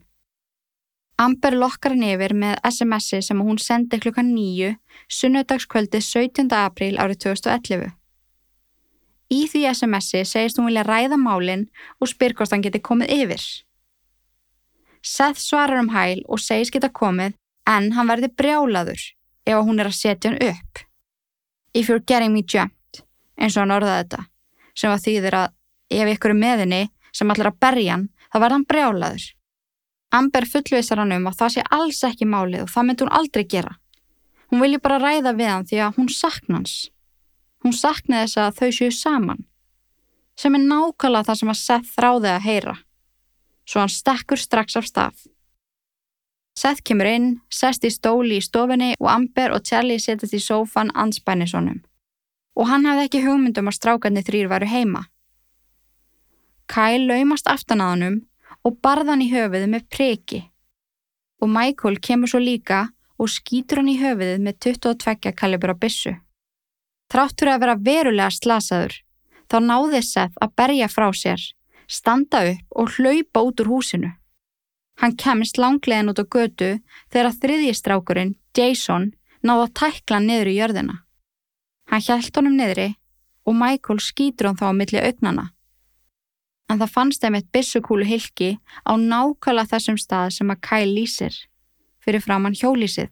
Amber lokkar hann yfir með SMS-i sem hún sendi klukkan nýju sunnudagskvöldi 17. apríl árið 2011. Í því SMS-i segist hún vilja ræða málinn og spyr hvort hann geti komið yfir. Seth svarar um hæl og segist geta komið en hann verði brjálaður ef hún er að setja hann upp. If you're getting me jumped, eins og hann orðaði þetta, sem var þýðir að ef ykkur er meðinni sem allir að berja hann, þá verði hann brjálaður. Amber fullvisar hann um að það sé alls ekki málið og það myndi hún aldrei gera. Hún vilji bara ræða við hann því að hún sakna hans. Hún sakna þess að þau séu saman, sem er nákvæmlega það sem að Seth þráði að heyra. Svo hann stekkur strax af stað. Seth kemur inn, sest í stóli í stofinni og Amber og Charlie setjast í sófan anspænisonum. Og hann hafði ekki hugmyndum að strákarnir þrýr varu heima. Kyle laumast aftan að hannum og barðan í höfuðu með preki. Og Michael kemur svo líka og skýtur hann í höfuðið með 22 kalibra bissu. Þrátt fyrir að vera verulega slasaður, þá náði Seth að berja frá sér, standa upp og hlaupa út úr húsinu. Hann kemst langlegin út á götu þegar þriðjistrákurinn, Jason, náði að tækla niður í jörðina. Hann hjælt honum niðri og Michael skýtur hann þá á milli augnana. En það fannst þeim eitt bissukúlu hilki á nákvæmlega þessum stað sem að Kyle lýsir, fyrir framann hjólísið.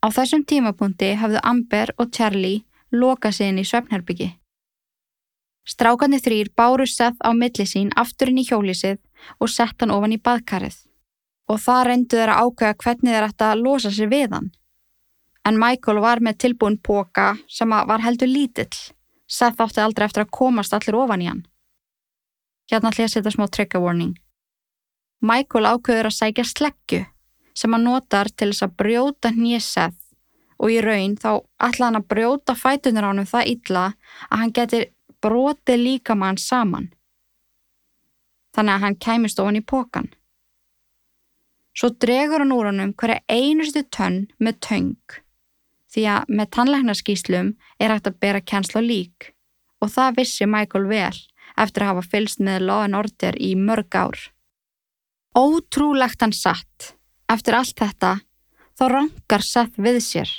Á þessum tímapunkti hafðu Amber og Charlie lokað inn í svefnherbyggi. Strákarnir þrýr báru Seth á milli sín afturinn í hjólísið og sett hann ofan í baðkarið og það reyndu þeirra ákveða hvernig þeir ætta að losa sér við hann. En Michael var með tilbúin póka sem var heldur lítill. Seth átti aldrei eftir að komast allir ofan í hann. Hérna ætla ég að setja smá trigger warning. Michael ákveður að sækja sleggju sem hann notar til þess að brjóta hnið Seth og í raun þá ætla hann að brjóta fætunar á hann það illa að hann getur brotið líka mann saman. Þannig að hann kæmist ofan í pókan. Svo dregur hann úr honum hverja einustu tönn með töng því að með tannleiknarskíslum er hægt að bera kjensla lík og það vissi Michael vel eftir að hafa fylst með Law and Order í mörg ár. Ótrúlegt hann satt. Eftir allt þetta þá rankar Seth við sér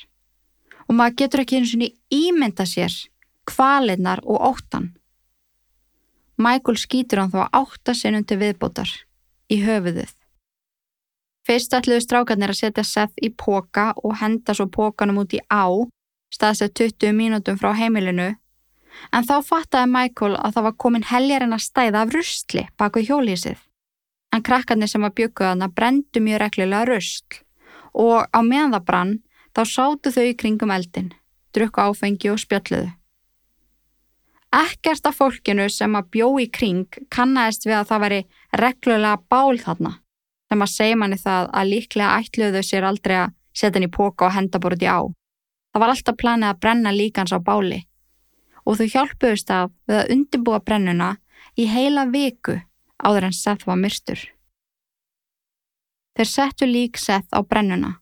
og maður getur ekki eins og ímynda sér kvalinnar og óttan. Michael skýtur hann þá átta sinnum til viðbótar í höfuðið. Fyrst ætluðu strákarnir að setja Seth í póka og henda svo pókanum út í á, staðsett 20 mínútum frá heimilinu, en þá fattaði Michael að það var komin heljarinn að stæða af rustli baku hjólísið. En krakkarnir sem var bjökuðaðna brendu mjög reglulega rustl og á meðan það brann þá sátu þau í kringum eldin, drukku áfengi og spjalluðu. Ekkert af fólkinu sem að bjó í kring kannæðist við að það veri reglulega bál þarna, sem að segja manni það að líklega ætluðu sér aldrei að setja henni í póka og henda bort í á. Það var alltaf planið að brenna líkans á báli og þau hjálpuðust af við að undirbúa brennuna í heila viku áður en Seth var myrstur. Þeir settu lík Seth á brennuna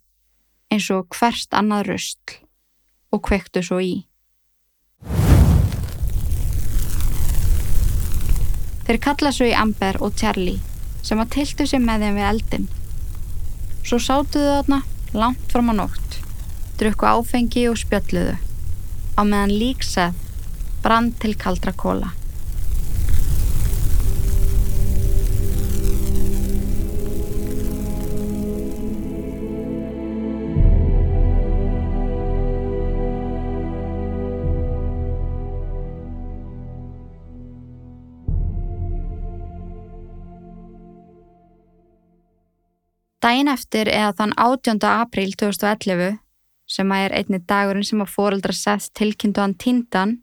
eins og hverst annað röstl og kvektu svo í. Þeir kalla svo í Amber og Charlie sem að tiltu sig með þeim við eldin. Svo sátuðu þarna langt fram á nótt, drukku áfengi og spjölluðu á meðan líksað brand til kaldra kóla. Dæin eftir eða þann 18. apríl 2011, sem að er einni dagurinn sem að fóreldra sett tilkynntu hann tindan,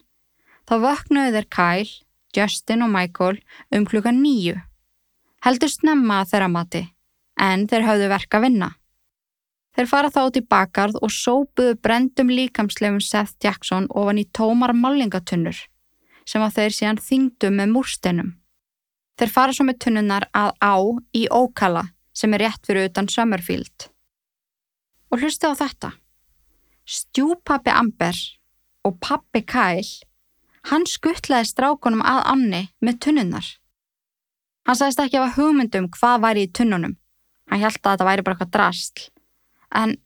þá vöknuðu þeir Kyle, Justin og Michael um klukka nýju. Heldur snemma þeirra mati, en þeir hafðu verk að vinna. Þeir fara þá út í bakarð og sópuðu brendum líkamsleifum Seth Jackson ofan í tómar málingatönnur, sem að þeir síðan þingdu með múrsteinum. Þeir fara svo með tunnunar að á í ókala sem er rétt fyrir utan Summerfield. Og hlusti á þetta. Stjúpappi Amber og pappi Kyle, hann skuttlaði strákunum að Anni með tunnunnar. Hann sagðist ekki að hafa hugmyndum hvað væri í tunnunum. Hann held að þetta væri bara eitthvað drastl. En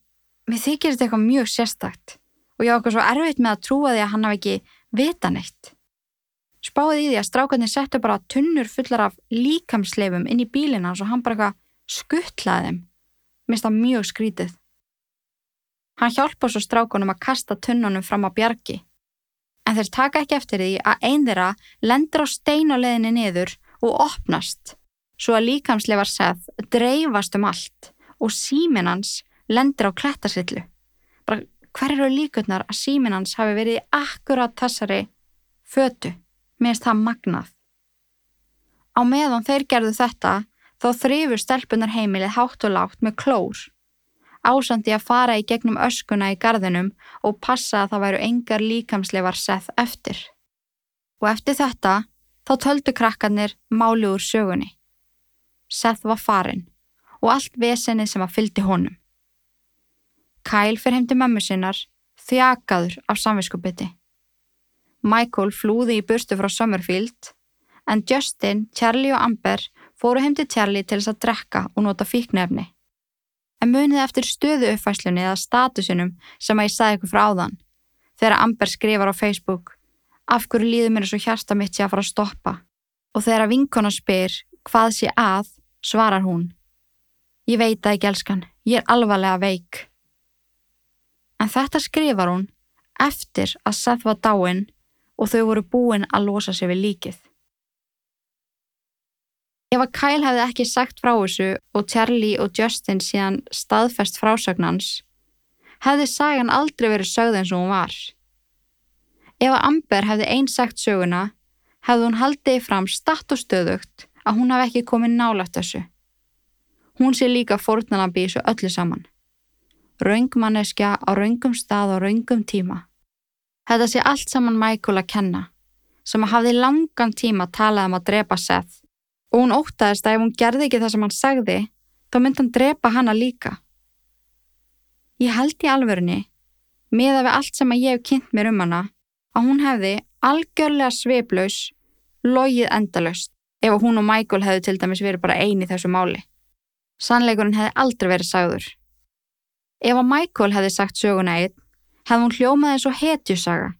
mér þykir þetta eitthvað mjög sérstakt og ég á eitthvað svo erfitt með að trúa því að hann hafi ekki vita neitt. Spáði í því að strákarnir settu bara tunnur fullar af líkamsleifum inn í bílina og hann bara eitthvað skuttlaði þeim, mista mjög skrítið. Hann hjálpa svo strákunum að kasta tunnunum fram á bjargi, en þeir taka ekki eftir því að einn þeirra lendur á steinuleginni niður og opnast, svo að líkamsleifar seth dreifast um allt og síminans lendur á klettasillu. Bara hver eru líkurnar að síminans hafi verið í akkurat þessari fötu, meðist það magnað. Á meðan þeir gerðu þetta Þó þrýfur stelpunar heimilið hátt og lágt með klór. Ásandi að fara í gegnum öskuna í gardinum og passa að það væru engar líkamsleifar seth eftir. Og eftir þetta þá töldu krakkarnir máli úr sögunni. Seth var farin og allt vesenið sem að fyldi honum. Kyle fyrir heim til mömmu sinnar þjakaður af samviskupiti. Michael flúði í burstu frá Summerfield en Justin, Charlie og Amber fóru heim til Charlie til þess að drekka og nota fíknefni. En munið eftir stöðu uppfæslunni eða statusinum sem að ég sagði ykkur frá áðan þegar Amber skrifar á Facebook af hverju líður mér svo hjarta mitt sé að fara að stoppa og þegar vinkona spyr hvað sé að, svarar hún Ég veit það ekki elskan, ég er alvarlega veik. En þetta skrifar hún eftir að Seth var dáinn og þau voru búin að losa sig við líkið. Ef að Kyle hefði ekki sagt frá þessu og Charlie og Justin síðan staðfest frásagnans, hefði sagan aldrei verið sögð eins og hún var. Ef að Amber hefði eins sagt söguna, hefði hún haldið fram statt og stöðugt að hún hafi ekki komið nálagt þessu. Hún sé líka fórnanabí þessu öllu saman. Raungmanneskja á raungum stað og raungum tíma. Þetta sé allt saman Michael að kenna, sem að hafði langan tíma talað um að drepa Seth og hún ótaðist að ef hún gerði ekki það sem hann sagði, þá myndi hann drepa hana líka. Ég held í alverðinni, með að við allt sem að ég hef kynnt mér um hana, að hún hefði algjörlega sveiplaus, logið endalust ef hún og Michael hefði til dæmis verið bara eini þessu máli. Sannleikurinn hefði aldrei verið sagður. Ef að Michael hefði sagt söguna einn, hefði hún hljómað eins og hetjusaga,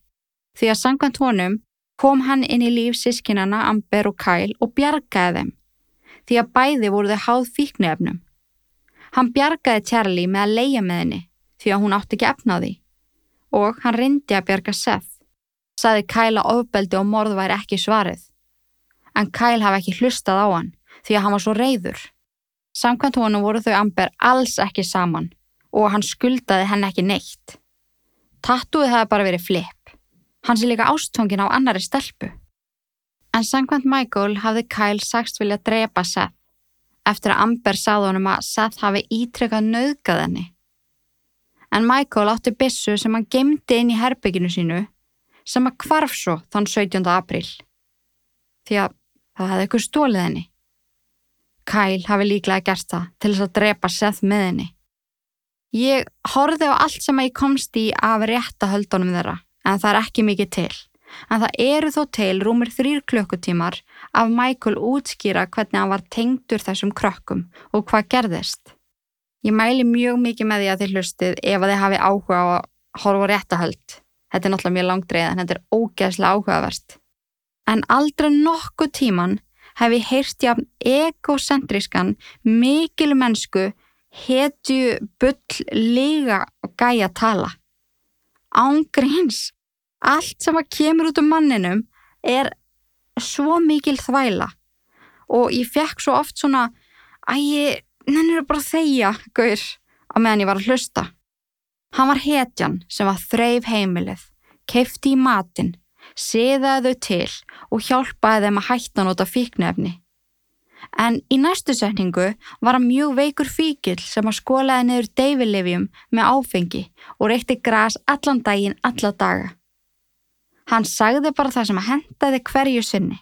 því að sangkvæmt honum kom hann inn í líf sískinana Amber og Kyle og bjargaði þeim, því að bæði voru þau háð fíknefnum. Hann bjargaði Charlie með að leia með henni, því að hún átti ekki efnaði, og hann reyndi að bjarga Seth. Saði Kyle að ofbeldi og morð væri ekki svarið. En Kyle hafi ekki hlustað á hann, því að hann var svo reyður. Samkvæmt honum voru þau Amber alls ekki saman og hann skuldaði henn ekki neitt. Tattúið hefði bara verið flip. Hann sé líka ástfangin á annari stelpu. En sangkvæmt Michael hafði Kyle sagst vilja drepa Seth eftir að Amber sáð honum að Seth hafi ítrekkað nöðgað henni. En Michael átti bissu sem hann gemdi inn í herbygginu sínu sem að kvarf svo þann 17. april. Því að það hefði ykkur stólið henni. Kyle hafi líklega gert það til þess að drepa Seth með henni. Ég horfið á allt sem ég komst í af réttahöldunum þeirra en það er ekki mikið til. En það eru þó til rúmir þrýr klukkutímar af Michael útskýra hvernig hann var tengdur þessum krökkum og hvað gerðist. Ég mæli mjög mikið með því að þið hlustið ef að þið hafi áhuga á að horfa réttahöld. Þetta er náttúrulega mjög langdreið en þetta er ógeðslega áhugaverst. En aldrei nokkuð tíman hef ég heyrst jafn egocentrískan, mikil mennsku, hetju, bull, liga og gæja tala. Ángríns, allt sem að kemur út um manninum er svo mikil þvæla og ég fekk svo oft svona að ég nennir bara þegja, gaur, á meðan ég var að hlusta. Hann var hetjan sem var þreif heimilið, keifti í matinn, siðaði þau til og hjálpaði þeim að hætta nota fíknefni. En í næstu setningu var hann mjög veikur fíkil sem að skólaði niður deyfilifjum með áfengi og reykti gras allan daginn alla daga. Hann sagði bara það sem að hendaði hverju sinni.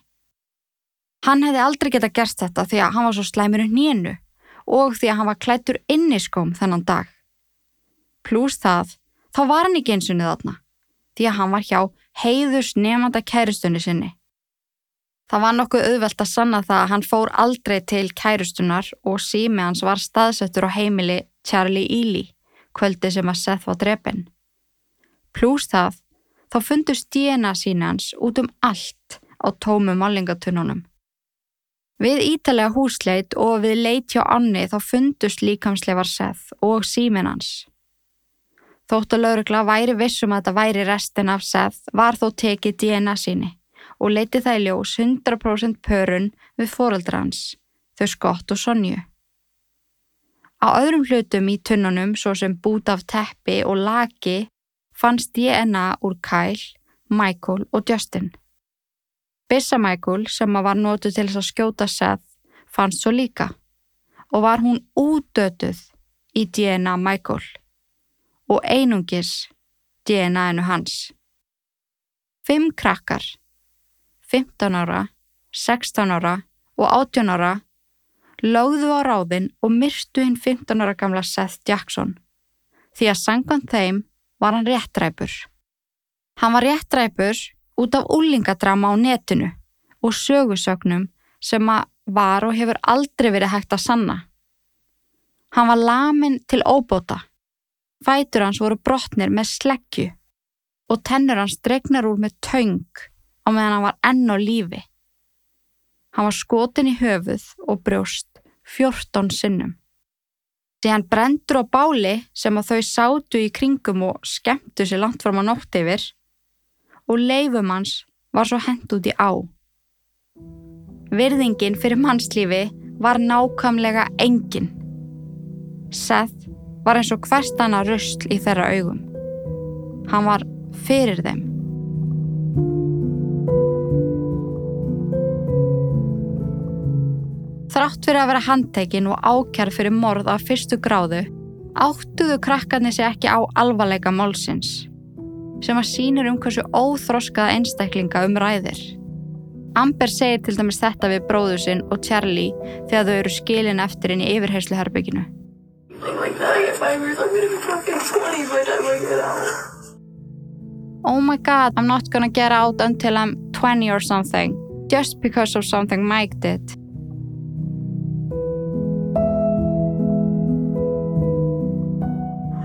Hann hefði aldrei geta gert þetta því að hann var svo slæmur um nénu og því að hann var klættur inniskóm þennan dag. Plús það, þá var hann ekki einsunni þarna því að hann var hjá heiðus nefnda kæristunni sinni. Það var nokkuð auðvelt að sanna það að hann fór aldrei til kærustunar og sími hans var staðsettur á heimili Charlie Ely, kvöldi sem að Seth var drefin. Plús það, þá fundust DNA sína hans út um allt á tómu málingatununum. Við ítalega húsleit og við leit hjá Anni þá fundust líkamsleifar Seth og símin hans. Þóttu laurugla væri vissum að þetta væri restin af Seth var þó tekið DNA síni og leiti það í ljós 100% pörun við fóreldra hans, þau Skott og Sonju. Á öðrum hlutum í tunnunum, svo sem bút af teppi og laki, fannst DNA úr Kyle, Michael og Justin. Bissa Michael, sem var nótuð til þess að skjóta Seth, fannst svo líka og var hún útötuð í DNA Michael og einungis DNA-inu hans. Fimm krakkar 15 ára, 16 ára og 18 ára lögðu á ráðin og myrstu hinn 15 ára gamla Seth Jackson því að sangan þeim var hann réttræpur. Hann var réttræpur út af úlingadrama á netinu og sögusögnum sem að var og hefur aldrei verið hægt að sanna. Hann var lamin til óbóta. Fætur hans voru brotnir með sleggju og tennur hans dregnar úr með taung á meðan hann var enn á lífi. Hann var skotin í höfuð og brjóst 14 sinnum. Síðan brendur á báli sem að þau sátu í kringum og skemmtu sér langt fram á nótt yfir og leifum hans var svo hend út í á. Virðingin fyrir mannslífi var nákvæmlega engin. Seth var eins og hvert annað rusl í þeirra augum. Hann var fyrir þeim. Þrátt fyrir að vera handtekinn og ákjær fyrir morð af fyrstu gráðu, áttuðu krakkarnir sér ekki á alvarleika málsins, sem að sínir um hversu óþroskaða einstaklinga um ræðir. Amber segir til dæmis þetta við bróðu sinn og Charlie þegar þau eru skilin eftir inn í yfirhersluherbygginu. Like that, I get five years, I'm gonna be fucking 20 by the time I get out. Oh my god, I'm not gonna get out until I'm 20 or something, just because of something Mike did.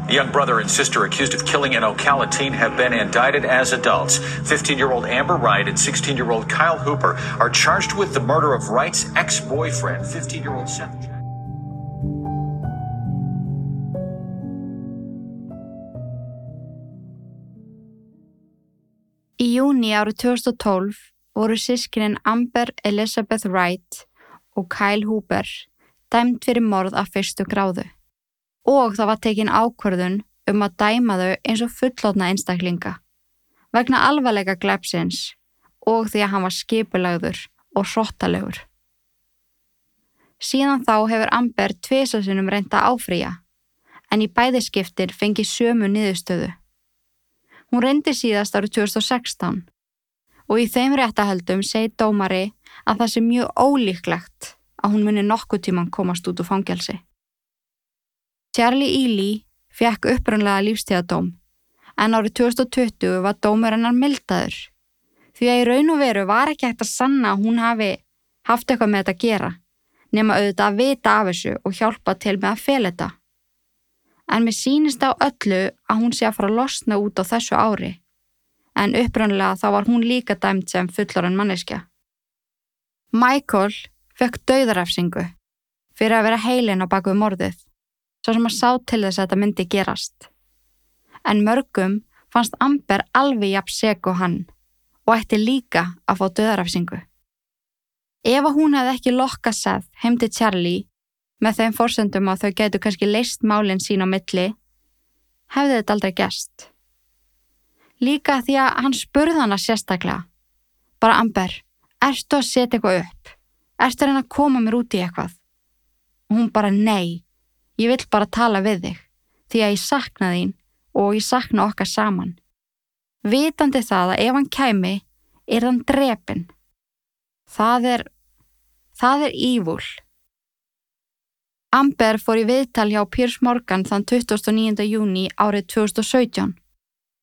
The young brother and sister accused of killing an Ocala teen have been indicted as adults. 15 year old Amber Wright and 16 year old Kyle Hooper are charged with the murder of Wright's ex boyfriend, 15 year old Seth Jackson. Í júni árið 2012 voru sískinin Amber Elizabeth Wright og Kyle Hooper dæmt fyrir morð af fyrstu gráðu og það var tekin ákvörðun um að dæma þau eins og fullotna einstaklinga vegna alvarleika glepsins og því að hann var skipulagður og hrottalegur. Síðan þá hefur Amber tvisasunum reynda áfrýja en í bæðiskiptir fengi sömu niðurstöðu. Hún reyndi síðast árið 2016 og í þeim réttahöldum segi dómari að það sé mjög ólíklegt að hún muni nokkuð tíman komast út úr fangelsi. Charlie Ely fekk upprannlega lífstíðadóm en árið 2020 var dómur hennar mildaður því að í raun og veru var ekki hægt að sanna að hún hafi haft eitthvað með þetta að gera nema auðvitað að vita af þessu og hjálpa til með að fel þetta. En mér sínist á öllu að hún sé að fara að losna út á þessu ári en upprannlega þá var hún líka dæmt sem fullorinn manneskja. Michael fekk dauðarefsingu fyrir að vera heilin á baku morðið svo sem að sá til þess að þetta myndi gerast. En mörgum fannst Amber alveg jafn seg og hann og ætti líka að fá döðarafsingu. Ef að hún hefði ekki lokka Seth heim til Charlie með þeim fórsendum að þau getur kannski leist málinn sín á milli, hefði þetta aldrei gæst. Líka því að hann spurði hana sérstaklega. Bara Amber, ertu að setja eitthvað upp? Ertu að reyna að koma mér út í eitthvað? Og hún bara nei, ég vill bara tala við þig því að ég sakna þín og ég sakna okkar saman. Vitandi það að ef hann kæmi er hann drepin. Það er, það er ívúl. Amber fór í viðtal hjá Piers Morgan þann 29. júni árið 2017,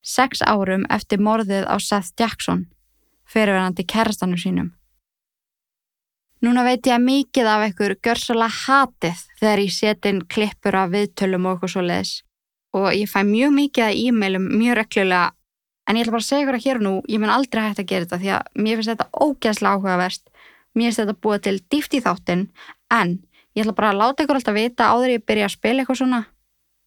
sex árum eftir morðið á Seth Jackson, fyrirverandi kærastanum sínum. Núna veit ég að mikið af einhver görsalega hatið þegar ég set inn klippur af viðtölum og eitthvað svo leiðis og ég fæ mjög mikið af e-mailum mjög reklulega en ég ætla bara að segja ykkur að hér og nú, ég mun aldrei hægt að gera þetta því að mér finnst þetta ógeðslega áhugaverst, mér finnst þetta búið til dýft í þáttin en ég ætla bara að láta ykkur alltaf vita áður ég byrja að spila eitthvað svona,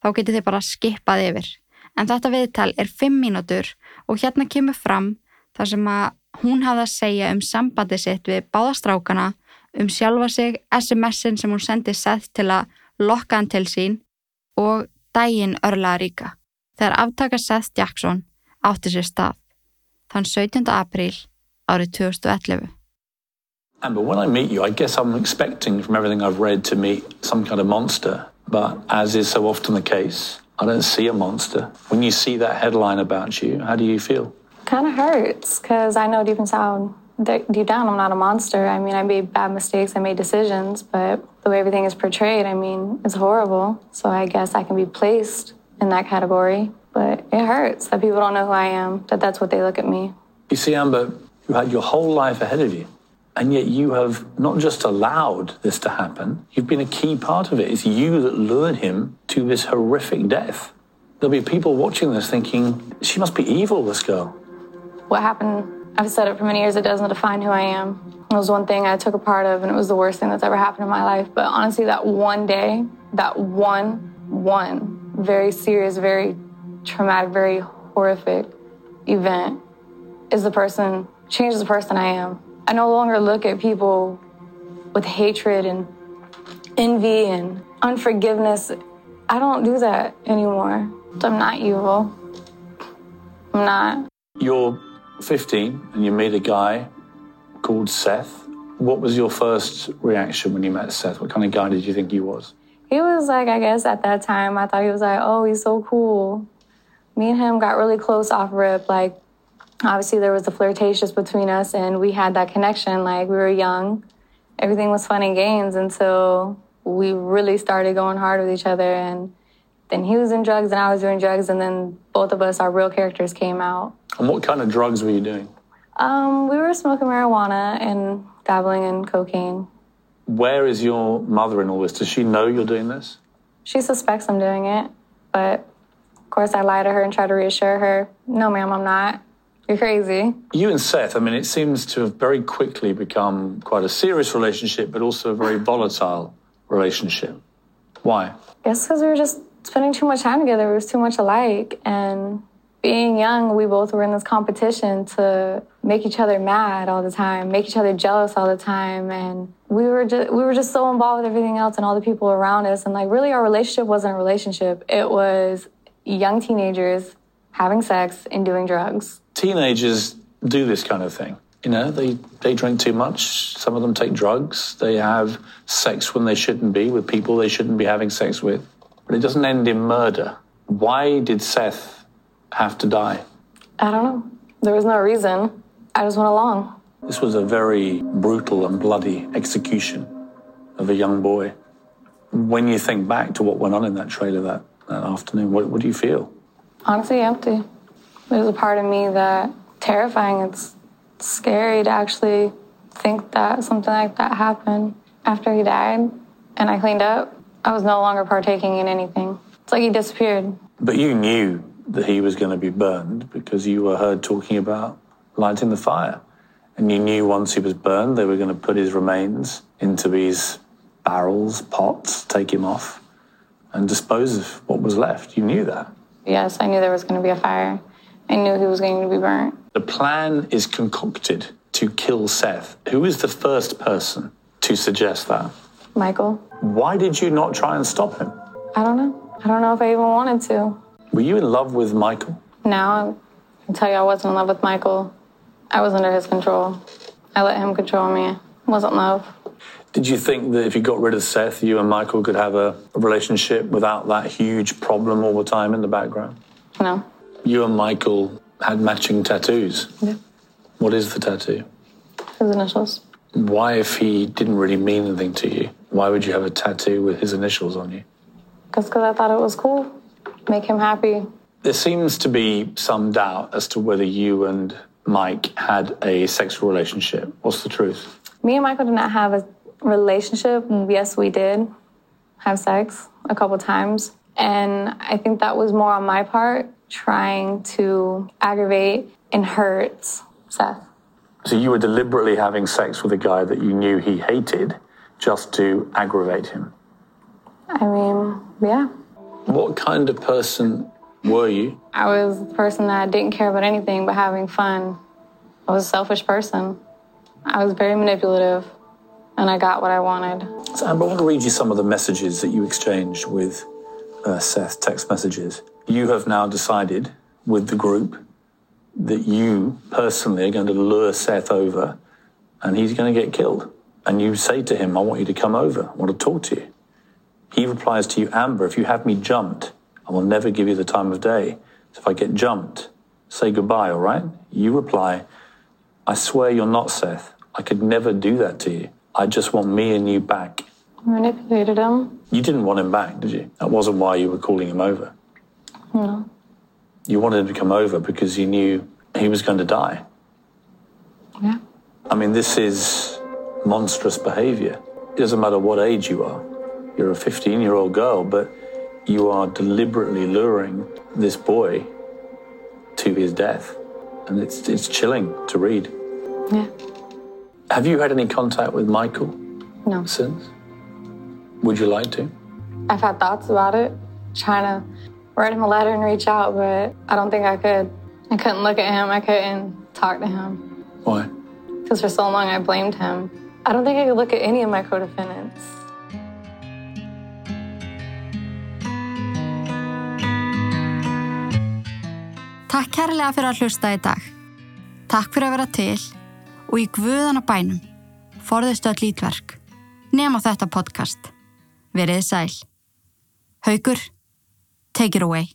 þá getur þið bara skipað yfir. En þetta viðtal er 5 mínútur og hérna kemur fram þar sem að hún hafði að segja um sambandi sitt við báðastrákana um sjálfa sig, SMS-in sem hún sendi Seth til að lokka hann til sín og dægin örlaða ríka þegar aftaka Seth Jackson átti sér stað þann 17. apríl árið 2011. Amber, when I meet you, I guess I'm expecting from everything I've read to meet some kind of monster. But as is so often the case, I don't see a monster. When you see that headline about you, how do you feel? Kind of hurts because I know deep inside, deep down, I'm not a monster. I mean, I made bad mistakes, I made decisions, but the way everything is portrayed, I mean, it's horrible. So I guess I can be placed in that category. But it hurts that people don't know who I am, that that's what they look at me. You see, Amber, you had your whole life ahead of you. And yet you have not just allowed this to happen, you've been a key part of it. It's you that lured him to this horrific death. There'll be people watching this thinking, she must be evil, this girl. What happened, I've said it for many years, it doesn't define who I am. It was one thing I took a part of, and it was the worst thing that's ever happened in my life. But honestly, that one day, that one, one very serious, very traumatic, very horrific event is the person, changes the person I am. I no longer look at people with hatred and envy and unforgiveness. I don't do that anymore. I'm not evil. I'm not. You're 15 and you meet a guy called Seth. What was your first reaction when you met Seth? What kind of guy did you think he was? He was like, I guess at that time, I thought he was like, oh, he's so cool. Me and him got really close off rip. Like, obviously, there was the flirtatious between us, and we had that connection. Like, we were young. Everything was fun and games until we really started going hard with each other. And then he was in drugs, and I was doing drugs, and then both of us, our real characters, came out. And what kind of drugs were you doing? Um, we were smoking marijuana and dabbling in cocaine. Where is your mother in all this? Does she know you're doing this? She suspects I'm doing it, but of course I lie to her and try to reassure her. No, ma'am, I'm not. You're crazy. You and Seth, I mean, it seems to have very quickly become quite a serious relationship, but also a very volatile relationship. Why? I guess because we were just spending too much time together. We was too much alike. And being young, we both were in this competition to make each other mad all the time, make each other jealous all the time. And we were just, we were just so involved with everything else and all the people around us. And like, really, our relationship wasn't a relationship. It was young teenagers having sex and doing drugs. Teenagers do this kind of thing. You know, they, they drink too much. Some of them take drugs. They have sex when they shouldn't be with people they shouldn't be having sex with. But it doesn't end in murder. Why did Seth have to die? I don't know. There was no reason. I just went along. This was a very brutal and bloody execution of a young boy. When you think back to what went on in that trailer that, that afternoon, what, what do you feel? Honestly, empty. There's a part of me that terrifying. It's scary to actually think that something like that happened after he died and I cleaned up. I was no longer partaking in anything. It's like he disappeared. But you knew that he was going to be burned because you were heard talking about lighting the fire. And you knew once he was burned, they were going to put his remains into these barrels, pots, take him off, and dispose of what was left. You knew that. Yes, I knew there was going to be a fire. I knew he was going to be burnt. The plan is concocted to kill Seth. Who is the first person to suggest that? Michael. Why did you not try and stop him? I don't know. I don't know if I even wanted to. Were you in love with Michael? Now, I can tell you I wasn't in love with Michael. I was under his control. I let him control me. It wasn't love. Did you think that if you got rid of Seth, you and Michael could have a, a relationship without that huge problem all the time in the background? No. You and Michael had matching tattoos. Yeah. What is the tattoo? His initials. Why, if he didn't really mean anything to you, why would you have a tattoo with his initials on you? Just because I thought it was cool. Make him happy. There seems to be some doubt as to whether you and Mike had a sexual relationship. What's the truth? Me and Michael did not have a relationship. Yes, we did have sex a couple times. And I think that was more on my part, trying to aggravate and hurt Seth. So you were deliberately having sex with a guy that you knew he hated just to aggravate him? I mean, yeah. What kind of person were you? I was the person that didn't care about anything but having fun. I was a selfish person. I was very manipulative, and I got what I wanted. So, Amber, I want to read you some of the messages that you exchanged with uh, Seth, text messages. You have now decided with the group that you personally are going to lure Seth over and he's going to get killed. And you say to him, I want you to come over. I want to talk to you. He replies to you, Amber, if you have me jumped, I will never give you the time of day. So if I get jumped, say goodbye, all right? You reply, I swear you're not Seth. I could never do that to you. I just want me and you back. Manipulated him? You didn't want him back, did you? That wasn't why you were calling him over. No. You wanted him to come over because you knew he was going to die. Yeah. I mean, this is monstrous behavior. It doesn't matter what age you are. You're a 15 year old girl, but you are deliberately luring this boy to his death. And it's, it's chilling to read. Yeah. Have you had any contact with Michael No. since? Would you like to? I've had thoughts about it, trying to write him a letter and reach out, but I don't think I could. I couldn't look at him. I couldn't talk to him Why? because for so long I blamed him. I don't think I could look at any of my co-defendants. Takk kærlega fyrir að hlusta í dag. Takk fyrir að vera til og í guðana bænum forðistu öll lítverk nema þetta podcast. Verið sæl. Haugur, take it away.